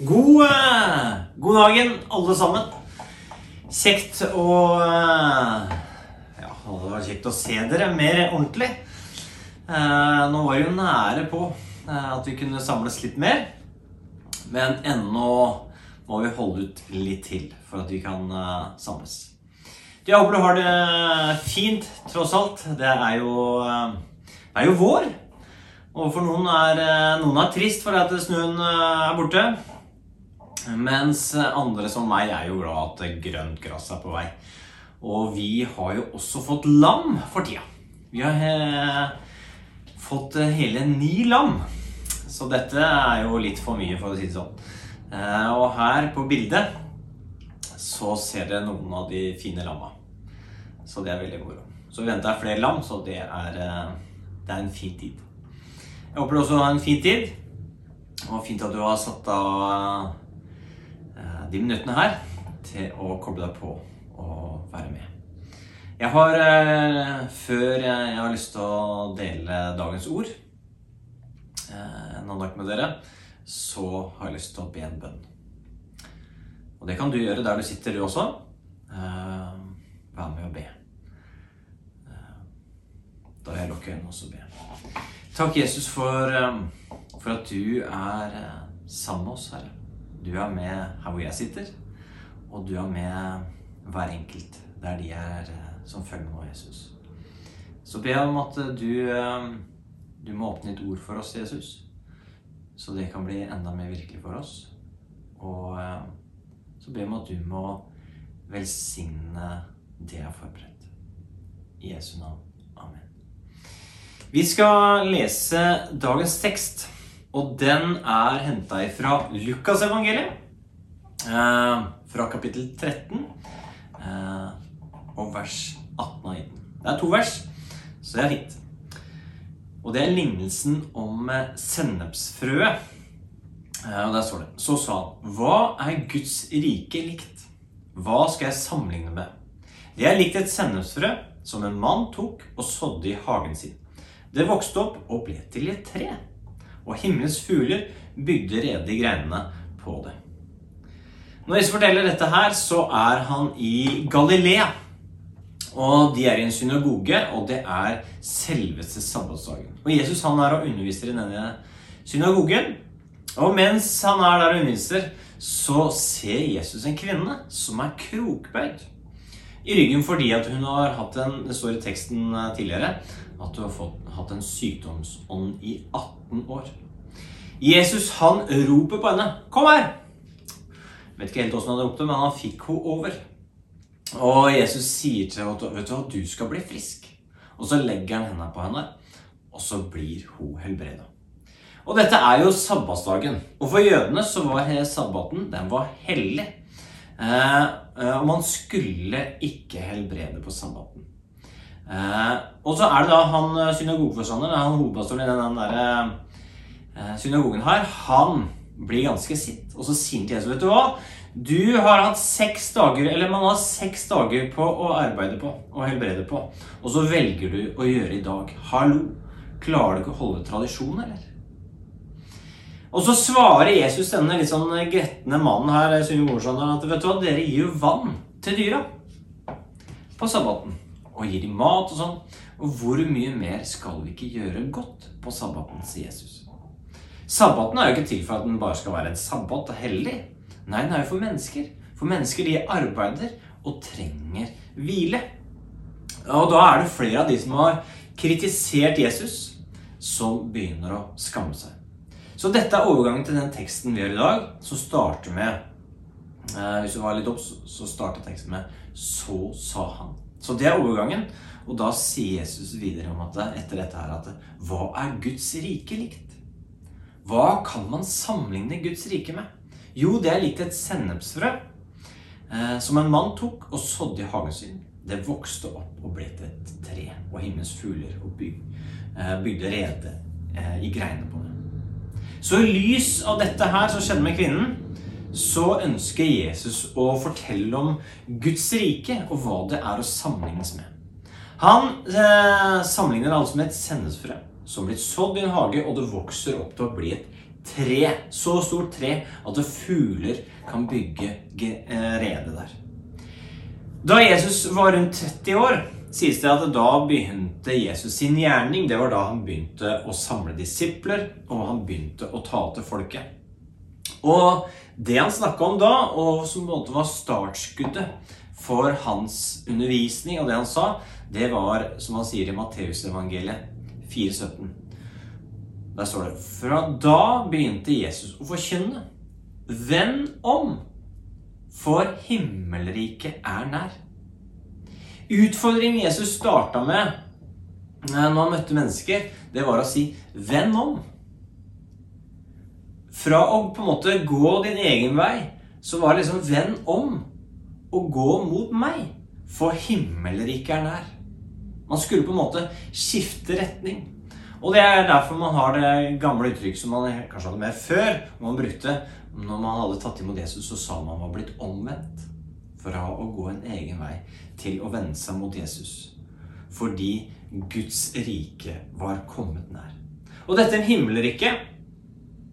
God, god dagen, alle sammen. Kjekt å Ja, det var kjekt å se dere mer ordentlig. Eh, Nå var vi nære på eh, at vi kunne samles litt mer. Men ennå må vi holde ut litt til for at vi kan eh, samles. Jeg håper du har det fint, tross alt. Det er jo, det er jo vår. Og for noen er, noen er trist for at snøen er borte. Mens andre som meg er jo glad at grønt gress er på vei. Og vi har jo også fått lam for tida. Vi har he fått eh, hele ni lam. Så dette er jo litt for mye, for å si det sånn. Eh, og her på bildet så ser dere noen av de fine lamma. Så det er veldig moro. Så vi venter flere lam, så det er, eh, det er en fin tid. Jeg håper du også har en fin tid. Og fint at du har satt av eh, de minuttene her til å koble deg på og være med. Jeg har, eh, før jeg har lyst til å dele dagens ord eh, en andakt med dere, så har jeg lyst til å be en bønn. Og det kan du gjøre der du sitter, du også. Eh, Vær med og be. Da vil jeg lukke øynene og be. Takk, Jesus, for, for at du er sammen med oss, Herre. Du er med her hvor jeg sitter, og du er med hver enkelt der de er eh, som følger med Jesus. Så be om at eh, du, eh, du må åpne ditt ord for oss, Jesus, så det kan bli enda mer virkelig for oss. Og så be om at du må velsigne det jeg har forberedt. I Jesu navn. Amen. Vi skal lese dagens tekst, og den er henta ifra Lukasevangeliet. Eh, fra kapittel 13 eh, og vers 18 og 19. Det er to vers, så det er fint. Og det er lignelsen om eh, sennepsfrøet. Eh, og der står det Så sa han, hva er Guds rike likt? Hva skal jeg sammenligne med? Det er likt et sennepsfrø som en mann tok og sådde i hagen sin. Det vokste opp og ble til et tre, og himmelens fugler bygde rede i greinene på det. Når Jesus forteller dette her, så er han i Galilea. Og de er i en synagoge, og det er selveste sabbatsdagen. Og Jesus han er og underviser i denne synagogen. Og mens han er der og underviser, så ser Jesus en kvinne som er krokbøyd i ryggen fordi at hun har hatt en Det står i teksten eh, tidligere at hun har fått, hatt en sykdomsånd i 18 år. Jesus han roper på henne. 'Kom her!' Vet ikke helt åssen han ropte, men han fikk henne over. Og Jesus sier til henne vet du hva, du skal bli frisk. Og så legger han hendene på henne, og så blir hun helbreda. Og dette er jo sabbatsdagen. Og for jødene så var sabbaten den var hellig. Eh, eh, og man skulle ikke helbrede på sabbaten. Eh, og så er det da han eh, synagogeforstanderen, han hovedpastoren i den, den der, eh, synagogen her, han blir ganske sitt. Og så sier han til Jesus, vet du hva? Du har hatt seks dager, eller man har seks dager på å arbeide på og helbrede på. Og så velger du å gjøre i dag. Hallo, klarer du ikke å holde tradisjon, eller? Og så svarer Jesus denne litt sånn gretne mannen her synagogeforstanderen, at vet du hva, dere gir jo vann til dyra på sabbaten. Og gir dem mat og sånn. Og hvor mye mer skal vi ikke gjøre godt på sabbaten, sier Jesus. Sabbaten er jo ikke til for at den bare skal være en sabbat og hellig. Nei, den er jo for mennesker. For mennesker de arbeider og trenger hvile. Og da er det flere av de som har kritisert Jesus, som begynner å skamme seg. Så dette er overgangen til den teksten vi gjør i dag, som starter med eh, Hvis du var litt opp, så starter teksten med 'Så sa han'. Så det er overgangen. Og da sier Jesus videre om at etter dette her at hva er Guds rike likt? Hva kan man sammenligne Guds rike med? Jo, det er likt et sennepsfrø eh, som en mann tok og sådde i hagen sin. Det vokste opp og ble til et tre, og himmelens fugler og byg, eh, bygde rede eh, i greinene på det. Så i lys av dette her som skjedde med kvinnen, så ønsker Jesus å fortelle om Guds rike og hva det er å sammenlignes med. Han eh, sammenligner det altså med et sendesfrø som blir sådd i en hage, og det vokser opp til å bli et tre. Så stort tre at fugler kan bygge eh, rede der. Da Jesus var rundt 30 år, sies det at da begynte Jesus sin gjerning. Det var da han begynte å samle disipler, og han begynte å ta til folket. Og det han snakka om da, og som på en måte var startskuddet for hans undervisning og det han sa, det var, som han sier i Matteusevangeliet 4,17. Der står det Fra da begynte Jesus å forkynne. Vend om, for himmelriket er nær. Utfordringen Jesus starta med eh, når han møtte mennesker, det var å si 'venn om'. Fra å på en måte gå din egen vei, så var det liksom 'vend om' og gå mot meg, for himmelriket er nær. Man skulle på en måte skifte retning. Og det er derfor man har det gamle uttrykket som man kanskje hadde med før. Man brukte når man hadde tatt imot Jesus, så sa man var blitt omvendt. Fra å gå en egen vei til å vende seg mot Jesus. Fordi Guds rike var kommet nær. Og dette himmelriket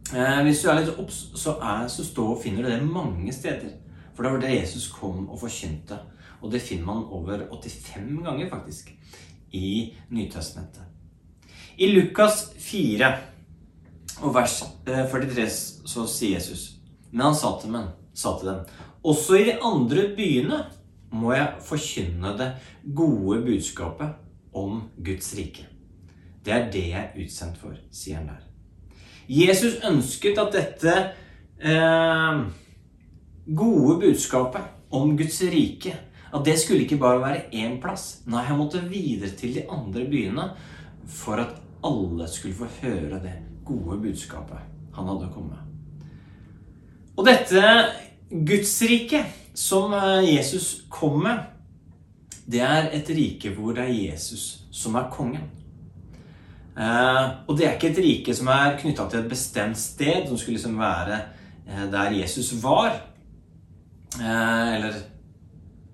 hvis du er litt obs, så, så står, finner du det mange steder. For det var det Jesus kom og forkynte. Og det finner man over 85 ganger, faktisk, i Nytestamentet. I Lukas 4 og vers 43 eh, så sier Jesus Men han sa til, dem, sa til dem Også i de andre byene må jeg forkynne det gode budskapet om Guds rike. Det er det jeg er utsendt for, sier han der. Jesus ønsket at dette eh, gode budskapet om Guds rike at det skulle ikke bare være én plass. Nei, han måtte videre til de andre byene for at alle skulle få høre det gode budskapet han hadde kommet Og dette Guds rike som eh, Jesus kom med, det er et rike hvor det er Jesus som er kongen. Eh, og det er ikke et rike som er knytta til et bestemt sted, som skulle liksom være eh, der Jesus var. Eh, eller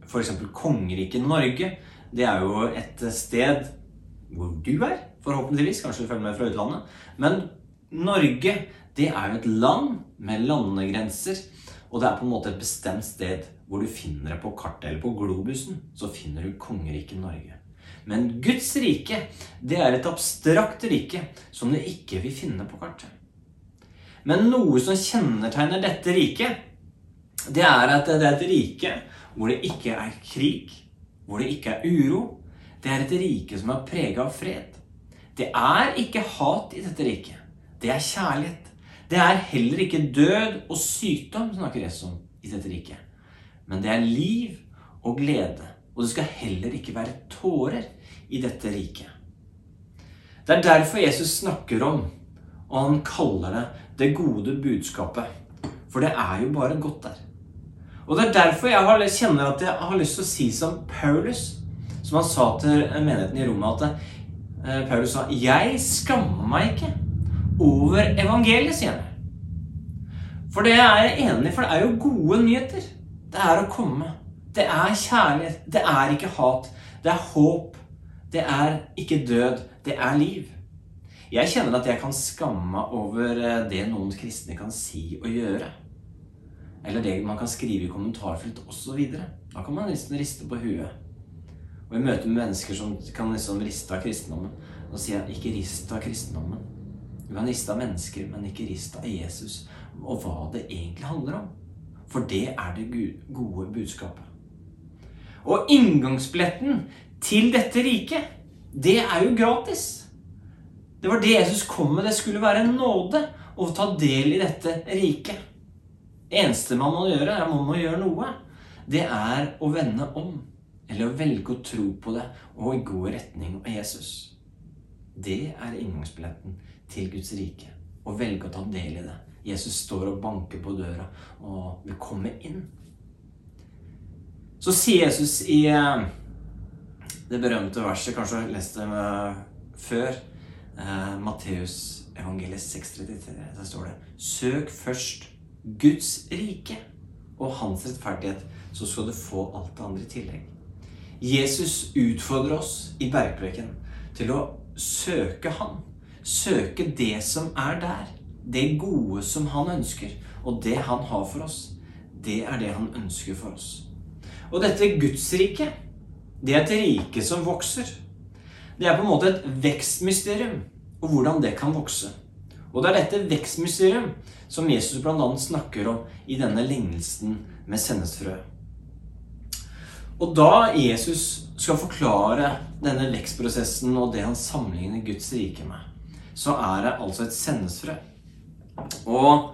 f.eks. kongeriket Norge. Det er jo et sted hvor du er, forhåpentligvis. Kanskje du følger med fra utlandet. Men Norge, det er jo et land med landegrenser. Og det er på en måte et bestemt sted hvor du finner det på kartet, eller på globusen, så finner du kongeriket Norge. Men Guds rike, det er et abstrakt rike som du ikke vil finne på kartet. Men noe som kjennetegner dette riket, det er at det er et rike hvor det ikke er krig, hvor det ikke er uro. Det er et rike som er prega av fred. Det er ikke hat i dette riket. Det er kjærlighet. Det er heller ikke død og sykdom snakker Jesus om i dette riket. Men det er liv og glede og det skal heller ikke være tårer i dette riket. Det er derfor Jesus snakker om, og han kaller det, det gode budskapet. For det er jo bare godt der. Og det er derfor jeg kjenner at jeg har lyst til å si som Paulus, som han sa til menigheten i Roma, at eh, Paulus sa 'Jeg skammer meg ikke over evangeliet', sier han. For det er jeg enig i, for det er jo gode nyheter. Det er å komme det er kjærlighet. Det er ikke hat. Det er håp. Det er ikke død. Det er liv. Jeg kjenner at jeg kan skamme meg over eh, det noen kristne kan si og gjøre. Eller det man kan skrive i kommentarfelt osv. Da kan man nesten riste på huet. Og i møte med mennesker som kan liksom riste av kristendommen, da sier jeg ikke rist av kristendommen. Du kan riste av mennesker, men ikke riste av Jesus og hva det egentlig handler om. For det er det gode budskapet. Og inngangsbilletten til dette riket, det er jo gratis. Det var det Jesus kom med. Det skulle være en nåde å ta del i dette riket. Det eneste man må gjøre, er man må gjøre noe. Det er å vende om. Eller å velge å tro på det og gå i retning av Jesus. Det er inngangsbilletten til Guds rike. Å velge å ta del i det. Jesus står og banker på døra og vil komme inn. Så sier Jesus i eh, det berømte verset, kanskje du har lest det før, eh, Matteus evangeliet 6,33, der står det Søk først Guds rike og hans rettferdighet, så skal du få alt det andre i tillegg. Jesus utfordrer oss i bergpreken til å søke Han. Søke det som er der. det gode som han ønsker, og det han har for oss, det er det han ønsker for oss. Og dette Guds rike, det er et rike som vokser. Det er på en måte et vekstmysterium, og hvordan det kan vokse. Og det er dette vekstmysterium som Jesus bl.a. snakker om i denne lignelsen med sennepsfrøet. Og da Jesus skal forklare denne vekstprosessen og det han sammenligner Guds rike med, så er det altså et sennepsfrø. Og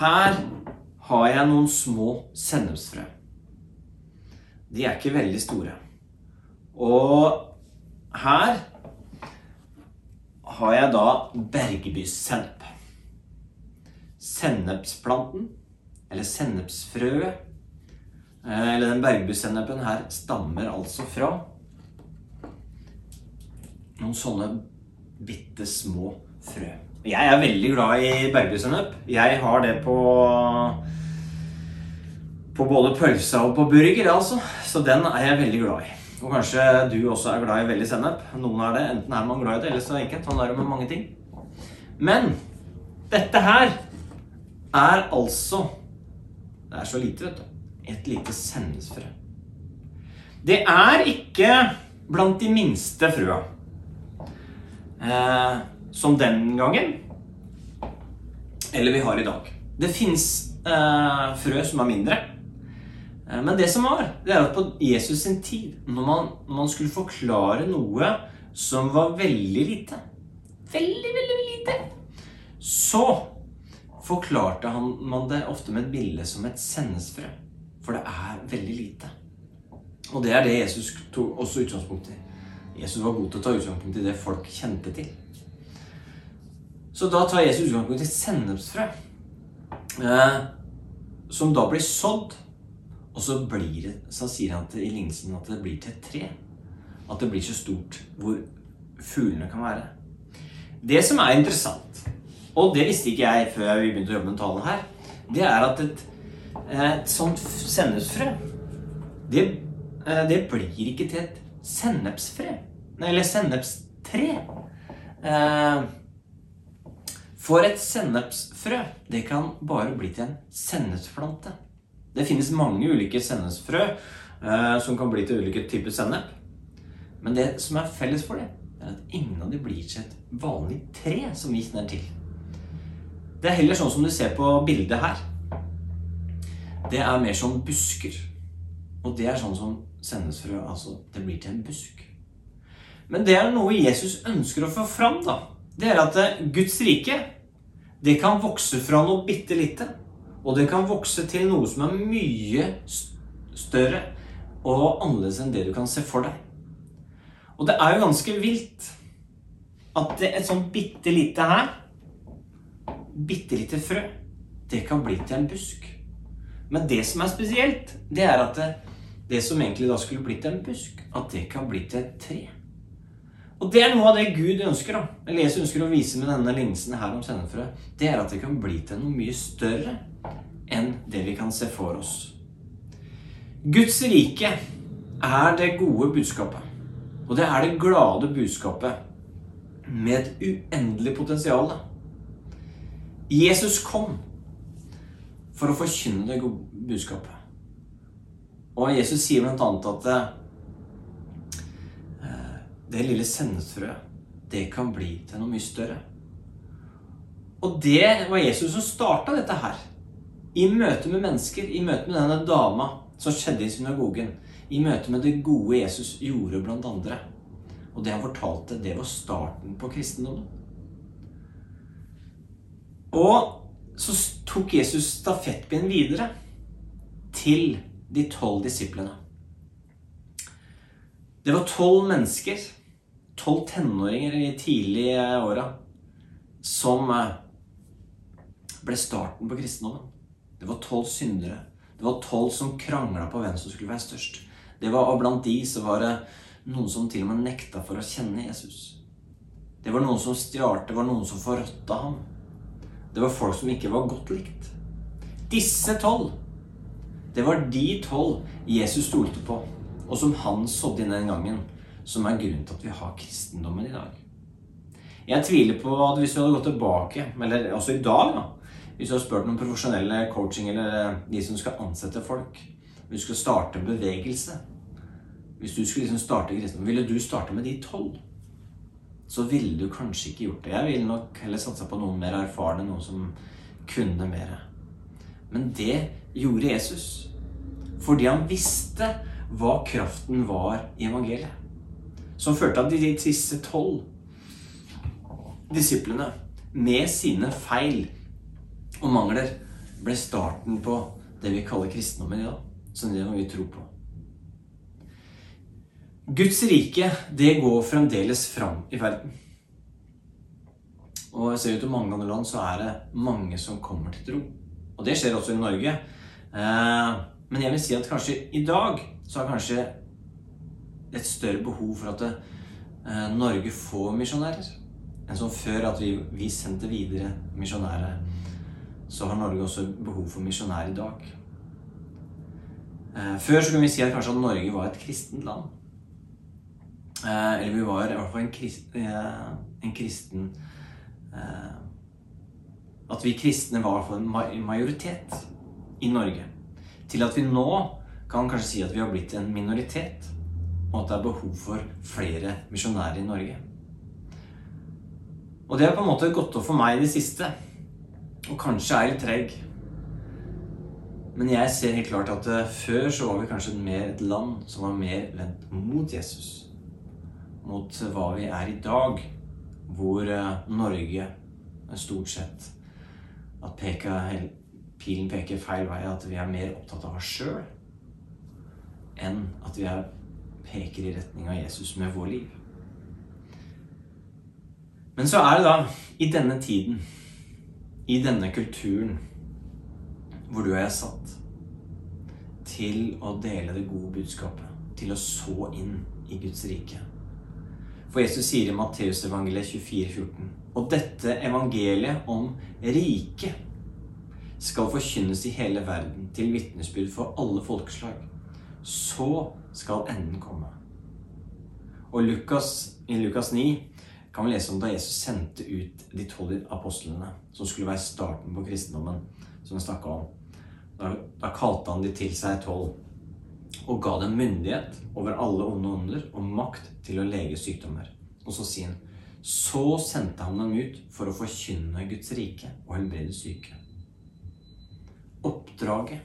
her har jeg noen små sennepsfrø. De er ikke veldig store. Og her har jeg da bergebysennep. Sennepsplanten, eller sennepsfrøet, eh, eller den bergebyssennepen her, stammer altså fra noen sånne bitte små frø. Jeg er veldig glad i bergebysennep. Jeg har det på på både pølsa og på burger, altså. Så den er jeg veldig glad i. Og kanskje du også er glad i veldig sennep. Noen er det. Enten er man glad i det, eller så er det ikke. Sånn er det med mange ting. Men dette her er altså Det er så lite, vet du. Et lite sennepsfrø. Det er ikke blant de minste frøa. Eh, som den gangen. Eller vi har i dag. Det fins eh, frø som er mindre. Eh, men det som var, det er at på Jesus sin tid, når man, når man, skulle forklare noe som var veldig lite Veldig, veldig lite Så forklarte han, man det ofte med et bilde som et sennepsfrø. For det er veldig lite. Og det er det Jesus tok også utgangspunkt i. Jesus var god til å ta utgangspunkt i det folk kjente til. Så da tar Jesus utgangspunkt i sennepsfrø, eh, som da blir sådd og så, blir så sier han til, i lignelsen at det blir til et tre. At det blir så stort hvor fuglene kan være. Det som er interessant, og det visste ikke jeg før vi begynte å jobbe med talen her, det er at et, et sånt sennepsfrø det, eh, det, blir ikke til et sennepsfrø. Eller sennepstre. Eh, for et sennepsfrø, det kan bare bli til en sennepsplante. Det finnes mange ulike sennepsfrø eh, som kan bli til ulike typer sennep. Men det som er felles for det, er at ingen av de blir til et vanlig tre som vi kjenner til. Det er heller sånn som du ser på bildet her. Det er mer som busker. Og det er sånn som sennepsfrø Altså, det blir til en busk. Men det er noe Jesus ønsker å få fram, da. Det er at eh, Guds rike, det kan vokse fra noe bitte lite og det kan vokse til noe som er mye større og annerledes enn det du kan se for deg. Og det er jo ganske vilt at et sånn bitte lite her, bitte lite frø, det kan bli til en busk. Men det som er spesielt, det er at det, det som egentlig da skulle blitt en busk, at det kan bli til et tre. Og det er noe av det Gud ønsker, da, eller Jesus ønsker å vise med denne lignelsen her om sennefrø. Det er at det kan bli til noe mye større enn det vi kan se for oss. Guds rike er det gode budskapet. Og det er det glade budskapet med et uendelig potensial. Jesus kom for å forkynne det gode budskapet. Og Jesus sier bl.a. at eh, det lille sennepsfrøet, det kan bli til noe mye større. Og det var Jesus som starta dette her. I møte med mennesker, i møte med denne dama som skjedde i synagogen, i møte med det gode Jesus gjorde blant andre. Og det han fortalte, det var starten på kristendommen. Og så tok Jesus stafettpinnen videre til de tolv disiplene. Det var tolv mennesker, tolv tenåringer i tidlige åra, som eh, ble starten på kristendommen. Det var tolv syndere. Det var tolv som krangla på hvem som skulle være størst. Det var, og Blant de så var det noen som til og med nekta for å kjenne Jesus. Det var noen som stjal, det var noen som forrådte ham. Det var folk som ikke var godt likt. Disse tolv, det var de tolv Jesus stolte på, og som han sådde inn den gangen, som er grunnen til at vi har kristendommen i dag. Jeg tviler på at hvis du hadde gått tilbake, eller også i dag, da Hvis du hadde spurt noen profesjonelle coaching eller de som skal ansette folk Hvis du skal starte en bevegelse Hvis du skulle liksom starte kristendom, ville du starte med de tolv? Så ville du kanskje ikke gjort det. Jeg ville nok heller satsa på noen mer erfarne, noen som kunne mer. Men det gjorde Jesus. Fordi han visste hva kraften var i evangeliet. Som førte at de siste tolv disiplene med sine feil og mangler ble starten på det vi kaller kristendommen i dag. Som det vi tror på. Guds rike, det går fremdeles fram i verden. Og jeg ser ut til mange andre land så er det mange som kommer til tro. Og det skjer også i Norge. Eh, men jeg vil si at kanskje i dag så har kanskje et større behov for at eh, Norge får misjonærer enn som før at vi, vi sendte videre misjonærer. Så har Norge også behov for misjonærer i dag. Eh, før så kunne vi si at kanskje at Norge var et kristent land. Eller vi var i hvert fall en, krist, en kristen At vi kristne var fall en majoritet i Norge til at vi nå kan kanskje si at vi har blitt en minoritet, og at det er behov for flere misjonærer i Norge. Og det har på en måte gått opp for meg i det siste. Og kanskje er litt treg. Men jeg ser helt klart at uh, før så var vi kanskje mer et land som var mer vendt mot Jesus. Mot uh, hva vi er i dag, hvor uh, Norge stort sett at peker, pilen peker feil vei, at vi er mer opptatt av oss sjøl enn at vi er, peker i retning av Jesus med vår liv. Men så er det da, i denne tiden, i denne kulturen, hvor du og jeg er satt til å dele det gode budskapet, til å så inn i Guds rike. For Jesus sier i Matteusevangeliet 24, 14, og dette evangeliet om riket skal forkynnes i hele verden til vitnesbyrd for alle folkeslag. Så skal enden komme. Og Lukas, i Lukas 9 kan vi lese om da Jesus sendte ut de tolv apostlene, som skulle være starten på kristendommen, som vi snakka om. Da, da, kalte han de til seg tolv og ga dem myndighet over alle onde ånder og makt til å lege sykdommer. Og så sier han så sendte han dem ut for å forkynne Guds rike og helbrede syke oppdraget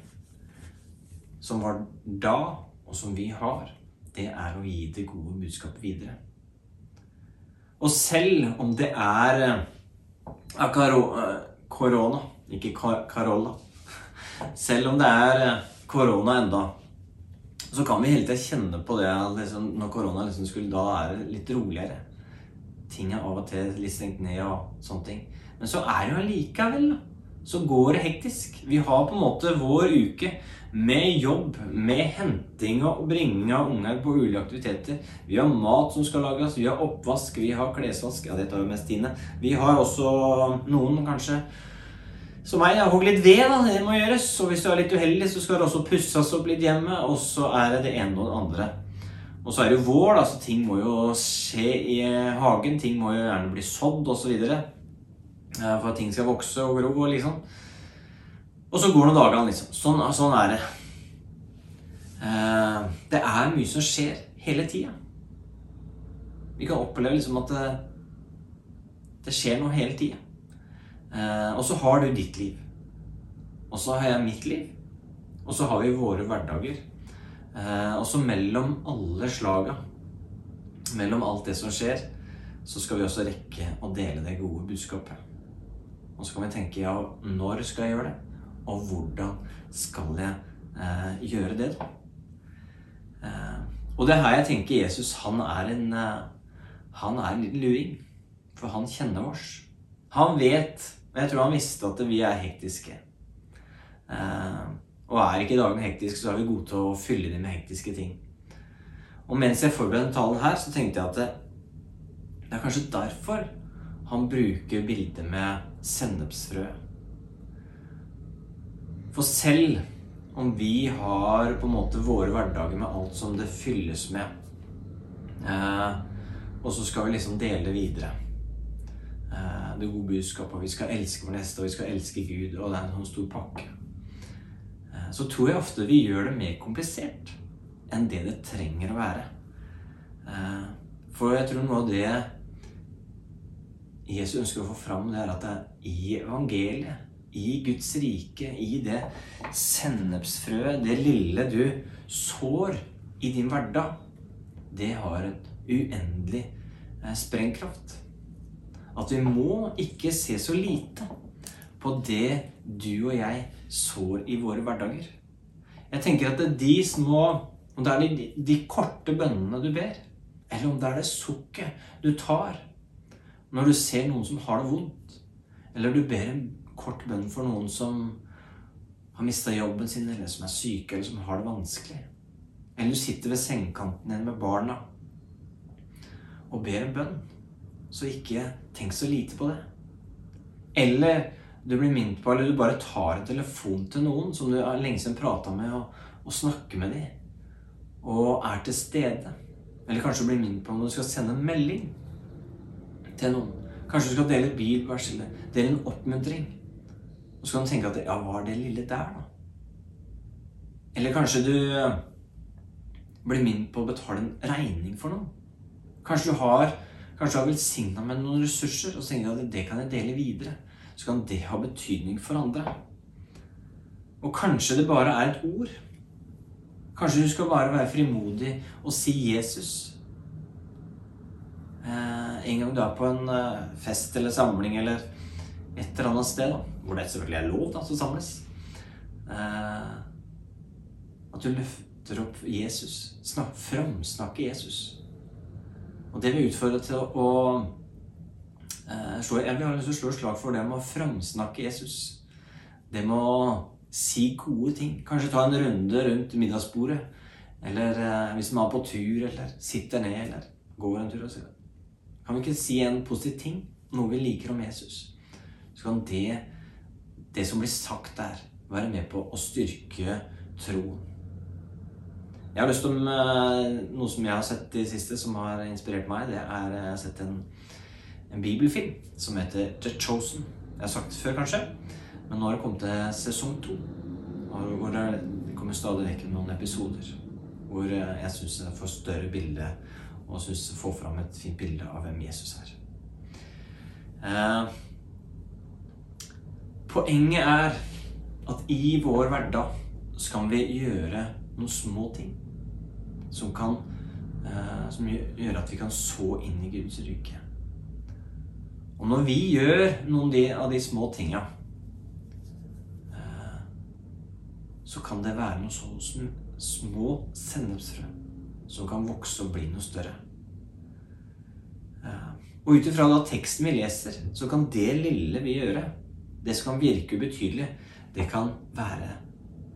som var da, og som vi har, det er å gi det gode budskapet videre. Og selv om det er uh, korona, ikke Carolla Selv om det er korona enda, så kan vi hele tida kjenne på det liksom, når korona liksom skulle Da er det litt roligere. Ting er av og til litt stengt ned og sånne ting. Men så er det jo allikevel, da så går det hektisk. Vi har på en måte vår uke med jobb, med henting og bringing av unger på ulike aktiviteter. Vi har mat som skal lages, vi har oppvask, vi har klesvask. Ja, det tar jo mest Tine. Vi har også noen, kanskje, som meg, har hogd litt ved. da, Det må gjøres. Og hvis du er litt uheldig, så skal det også pusses opp litt hjemme. Og så er det det ene og det andre. Og så er det jo vår, da, så ting må jo skje i hagen. Ting må jo gjerne bli sådd osv. Eh, for at ting skal vokse og gro. Liksom. Og så går noen dager, liksom. Sånn, sånn er det. Eh, det er mye som skjer hele tida. Vi kan oppleve liksom at det, det skjer noe hele tida. Eh, og så har du ditt liv. Og så har jeg mitt liv. Og så har vi våre hverdager. Og så mellom alle slaga, mellom alt det som skjer, så skal vi også rekke å dele det gode budskapet. Og så kan vi tenke ja, når skal jeg gjøre det? Og hvordan skal jeg eh, gjøre det, da? Eh, og det er her jeg tenker Jesus han er en eh, han er en liten luring. For han kjenner oss. Han vet, og jeg tror han visste, at vi er hektiske. Eh, og er ikke dagen hektiske, så er vi gode til å fylle dem med hektiske ting. Og mens jeg forberedte talen her, så tenkte jeg at det, det er kanskje derfor han bruker bildet med sennepsfrø. For selv om vi har på en måte våre hverdager med alt som det fylles med, eh, og så skal vi liksom dele videre, det gode budskapet, og vi skal elske vår neste, og vi skal elske Gud, og det er en sånn stor pakke, eh, så tror jeg ofte vi gjør det mer komplisert enn det det trenger å være. Eh, for jeg tror noe av det Jesus ønsker å få fram, det er at det er i evangeliet, i Guds rike, i det sennepsfrøet, det lille du sår i din hverdag, det har en uendelig eh, sprengkraft. At vi må ikke se så lite på det du og jeg sår i våre hverdager. Jeg tenker at det er de små Om det er de, de korte bønnene du ber, eller om det er det sukket du tar når du ser noen som har det vondt, eller du ber en kort bønn for noen som har mista jobben sin, eller som er syke, eller som har det vanskelig. Eller du sitter ved sengekanten din med barna og ber en bønn. Så ikke tenk så lite på det. Eller du blir minnet på, eller du bare tar en telefon til noen som du har lenge siden prata med, og, og snakker med dem. Og er til stede. Eller kanskje du blir minnet på om du skal sende en melding til noen. Kanskje du skal dele et bilvers eller dele en oppmuntring. Og så kan du tenke at ja, hva er det lille der, da? Eller kanskje du blir minnet på å betale en regning for noen. Kanskje du har Kanskje har velsigna med noen ressurser og tenker at det kan jeg dele videre. Så kan det ha betydning for andre. Og kanskje det bare er et ord. Kanskje du skal bare være frimodig og si Jesus. Eh, en gang du er på en eh, fest eller samling eller et eller annet sted, da, hvor det selvfølgelig er lov da, å samles eh, At du løfter opp Jesus. Snak, framsnakke Jesus. Og det vil utfordre til å slå, Jeg vil slå slag for det med å framsnakke Jesus. Det med å si gode ting. Kanskje ta en runde rundt middagsbordet. Eller hvis man er på tur, eller sitter ned, eller går en tur og sier Kan vi ikke si en positiv ting? Noe vi liker om Jesus. Så kan det, det som blir sagt der, være med på å styrke troen. Jeg har lyst til eh, noe som jeg har sett i det siste, som har inspirert meg. Det er Jeg har sett en, en bibelfilm som heter The Chosen. Jeg har sagt det før, kanskje, men nå har det kommet til sesong to. Hvor det kommer stadig vekk noen episoder hvor eh, jeg syns jeg får større bilde og syns få fram et fint bilde av hvem Jesus er. Eh, poenget er at i vår hverdag så kan vi gjøre noen små ting som kan eh, som gjør at vi kan så inn i Guds rike. Og når vi gjør noen av de små tinga, eh, så kan det være noen sånne små sennepsfrø som kan vokse og bli noe større. Og ut ifra teksten vi leser, så kan det lille vi gjøre, det som kan virke ubetydelig, det kan være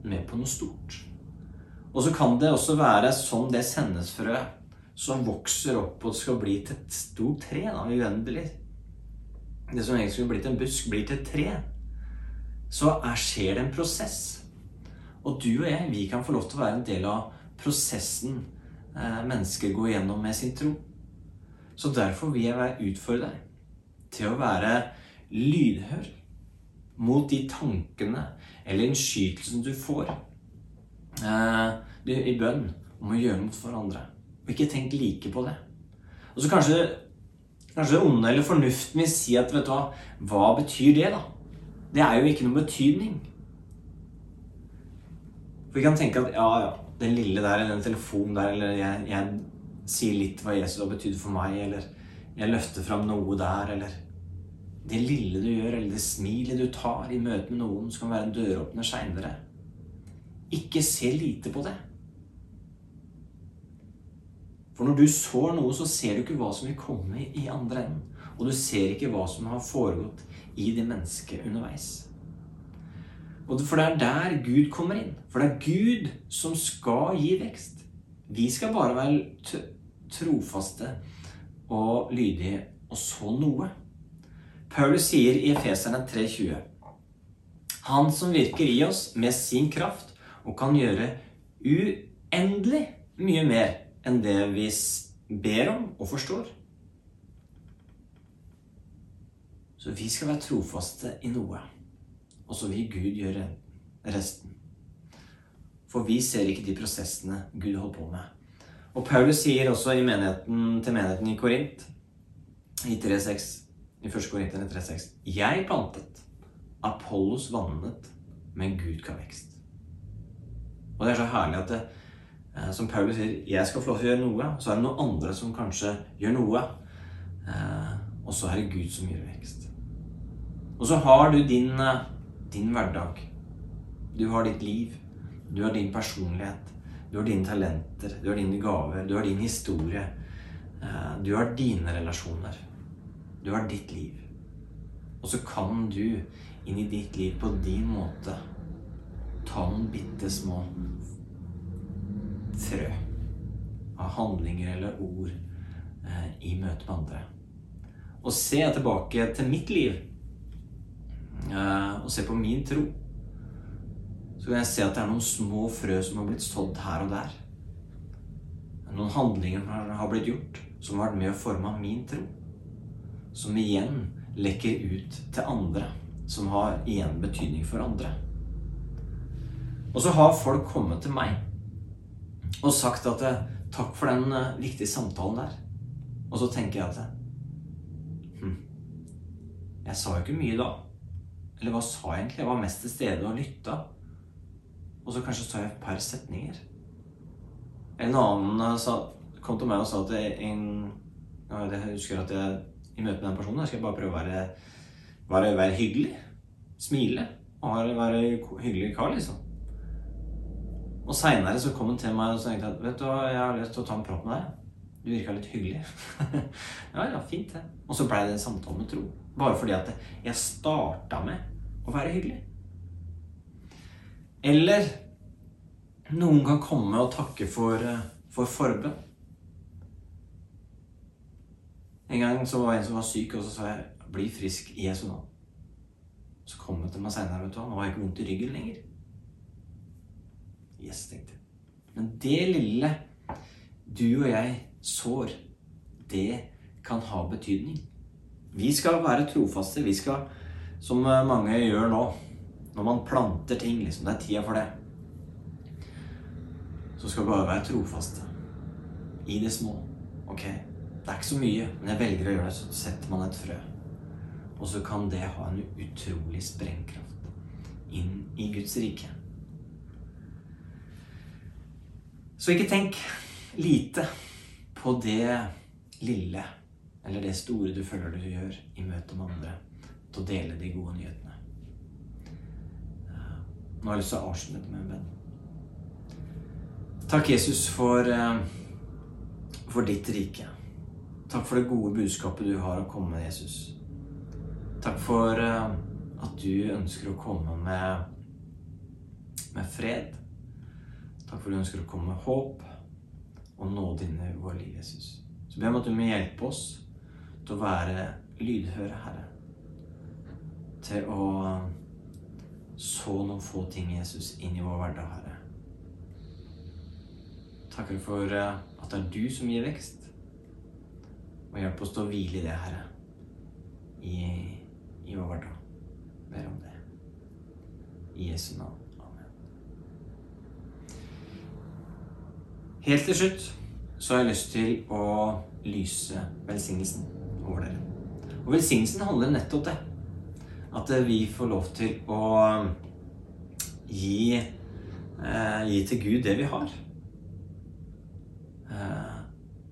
med på noe stort. Og så kan det også være som det sennesfrøet som vokser opp og skal bli til et stort tre. da, Uendelig. Det som egentlig skulle blitt en busk, blir til et tre. Så er, skjer det en prosess. Og du og jeg, vi kan få lov til å være en del av prosessen eh, mennesker går gjennom med sin tro. Så derfor vil jeg utfordre deg til å være lydhør mot de tankene eller innskytelsen du får eh, i bønn om å gjøre noe for andre. Og ikke tenk like på det. Og så kanskje, kanskje det onde eller fornuften vil si at vet du hva, hva betyr det, da? Det er jo ikke noen betydning. For vi kan tenke at ja, ja, den lille der, eller den telefonen der, eller jeg, jeg sier litt hva Jesus har betydd for meg, eller jeg løfter fram noe der, eller Det lille du gjør, eller det smilet du tar i møte med noen, som kan være en døråpner seinere. Ikke se lite på det. For når du sår noe, så ser du ikke hva som vil komme i andre enden. Og du ser ikke hva som har foregått i det mennesket underveis. For det er der Gud kommer inn. For det er Gud som skal gi vekst. Vi skal bare være trofaste og lydige og så noe. Paulus sier i Efeserne 3,20.: Han som virker i oss med sin kraft og kan gjøre uendelig mye mer enn det vi ber om og forstår. Så vi skal være trofaste i noe. Og så vil Gud gjøre resten. For vi ser ikke de prosessene Gud holder på med. Og Paulus sier også menigheten, til menigheten i Korint, i 3.6, i 1. Korinterne 3.6 Jeg plantet, Apollos vannet, men Gud ga vekst. Og det er så herlig at det, eh, som Paulus sier, jeg skal få lov til å gjøre noe, så er det noen andre som kanskje gjør noe. Eh, og så er det Gud som gjør vekst. Og så har du din, eh, din hverdag. Du har ditt liv. Du har din personlighet. Du har dine talenter. Du har dine gaver. Du har din historie. Du har dine relasjoner. Du har ditt liv. Og så kan du inn i ditt liv på din måte ta noen bitte små frø av handlinger eller ord eh, i møte med andre. Og se tilbake til mitt liv eh, og se på min tro, så kan jeg se at det er noen små frø som har blitt sådd her og der. Noen handlinger som har blitt gjort, som har vært med å forme min tro. Som igjen lekker ut til andre. Som har igjen betydning for andre. Og så har folk kommet til meg og sagt at eh, 'Takk for den eh, viktige samtalen der'. Og så tenker jeg at hm, Jeg sa jo ikke mye da. Eller hva sa jeg egentlig? Jeg var mest til stede og lytta. Og så kanskje sa jeg et par setninger. En annen eh, sa, kom til meg og sa at en Jeg husker at jeg i møte med den personen jeg skal bare prøve å være, være, være hyggelig. Smile. Og være hyggelig kar, liksom. Og seinere så kom han til meg og sa at vet du, jeg har lyst til å ta en prat med deg. Du virka litt hyggelig. ja, ja, fint det. Og så blei det en samtale med tro. Bare fordi at jeg starta med å være hyggelig. Eller noen kan komme og takke for, eh, for forbønn. En gang så var det en som var syk, og så sa jeg 'bli frisk i Jesu navn'. Så kom han til meg seinere, vet du. Nå har ikke vondt i ryggen lenger. Yes, tenkte jeg. Men det lille du og jeg sår, det kan ha betydning. Vi skal være trofaste. Vi skal, som mange gjør nå, når man planter ting, liksom, det er tida for det, så skal vi bare være trofaste. I det små. Ok, det er ikke så mye, men jeg velger å gjøre det, så setter man et frø. Og så kan det ha en utrolig sprengkraft inn i Guds rike. Så ikke tenk lite på det lille eller det store du føler du gjør i møte med andre til å dele de gode nyhetene. Nå har jeg lyst til å avslutte med en bønn. Takk, Jesus, for, eh, for ditt rike. Takk for det gode budskapet du har å komme med, Jesus. Takk for eh, at du ønsker å komme med, med fred Takk for at du ønsker å komme med håp og nåde inn i vårt liv, Jesus. Så be om at du må hjelpe oss til å være lydhøre, Herre. Til å så noen få ting, Jesus, inn i vår hverdag, Herre. Takker for eh, at det er du som gir vekst. Og hjelp oss til å hvile i det, Herre, i, i vår hverdag. Ber om det. I Jesu navn. Amen. Helt til slutt så har jeg lyst til å lyse velsignelsen over dere. Og velsignelsen handler nettopp det. At vi får lov til å gi, eh, gi til Gud det vi har. Eh,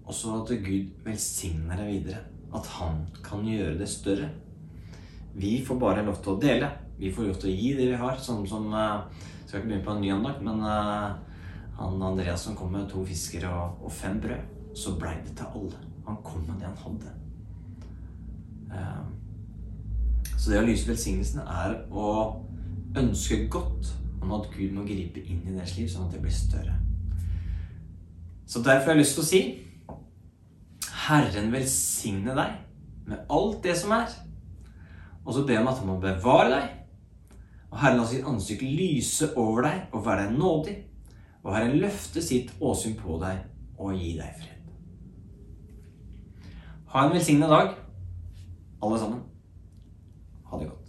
også at Gud velsigner det videre. At han kan gjøre det større. Vi får bare lov til å dele. Vi får lov til å gi det vi har. Sånn som eh, Skal ikke begynne på en ny andakt, men eh, han Andreas som kom med to fisker og, og fem brød, så blei det til alle. Han kom med det han hadde. Um, så det å lyse velsignelsen er å ønske godt om at Gud må gripe inn i deres liv, sånn at det blir større. Så derfor har jeg lyst til å si Herren velsigne deg med alt det som er. Og så ber jeg om at han må bevare deg. Og Herren la sitt ansikt lyse over deg og være deg nådig og Herren løfte sitt åsyn på deg og gi deg fred. Ha en velsigna dag, alle sammen. Ha det godt.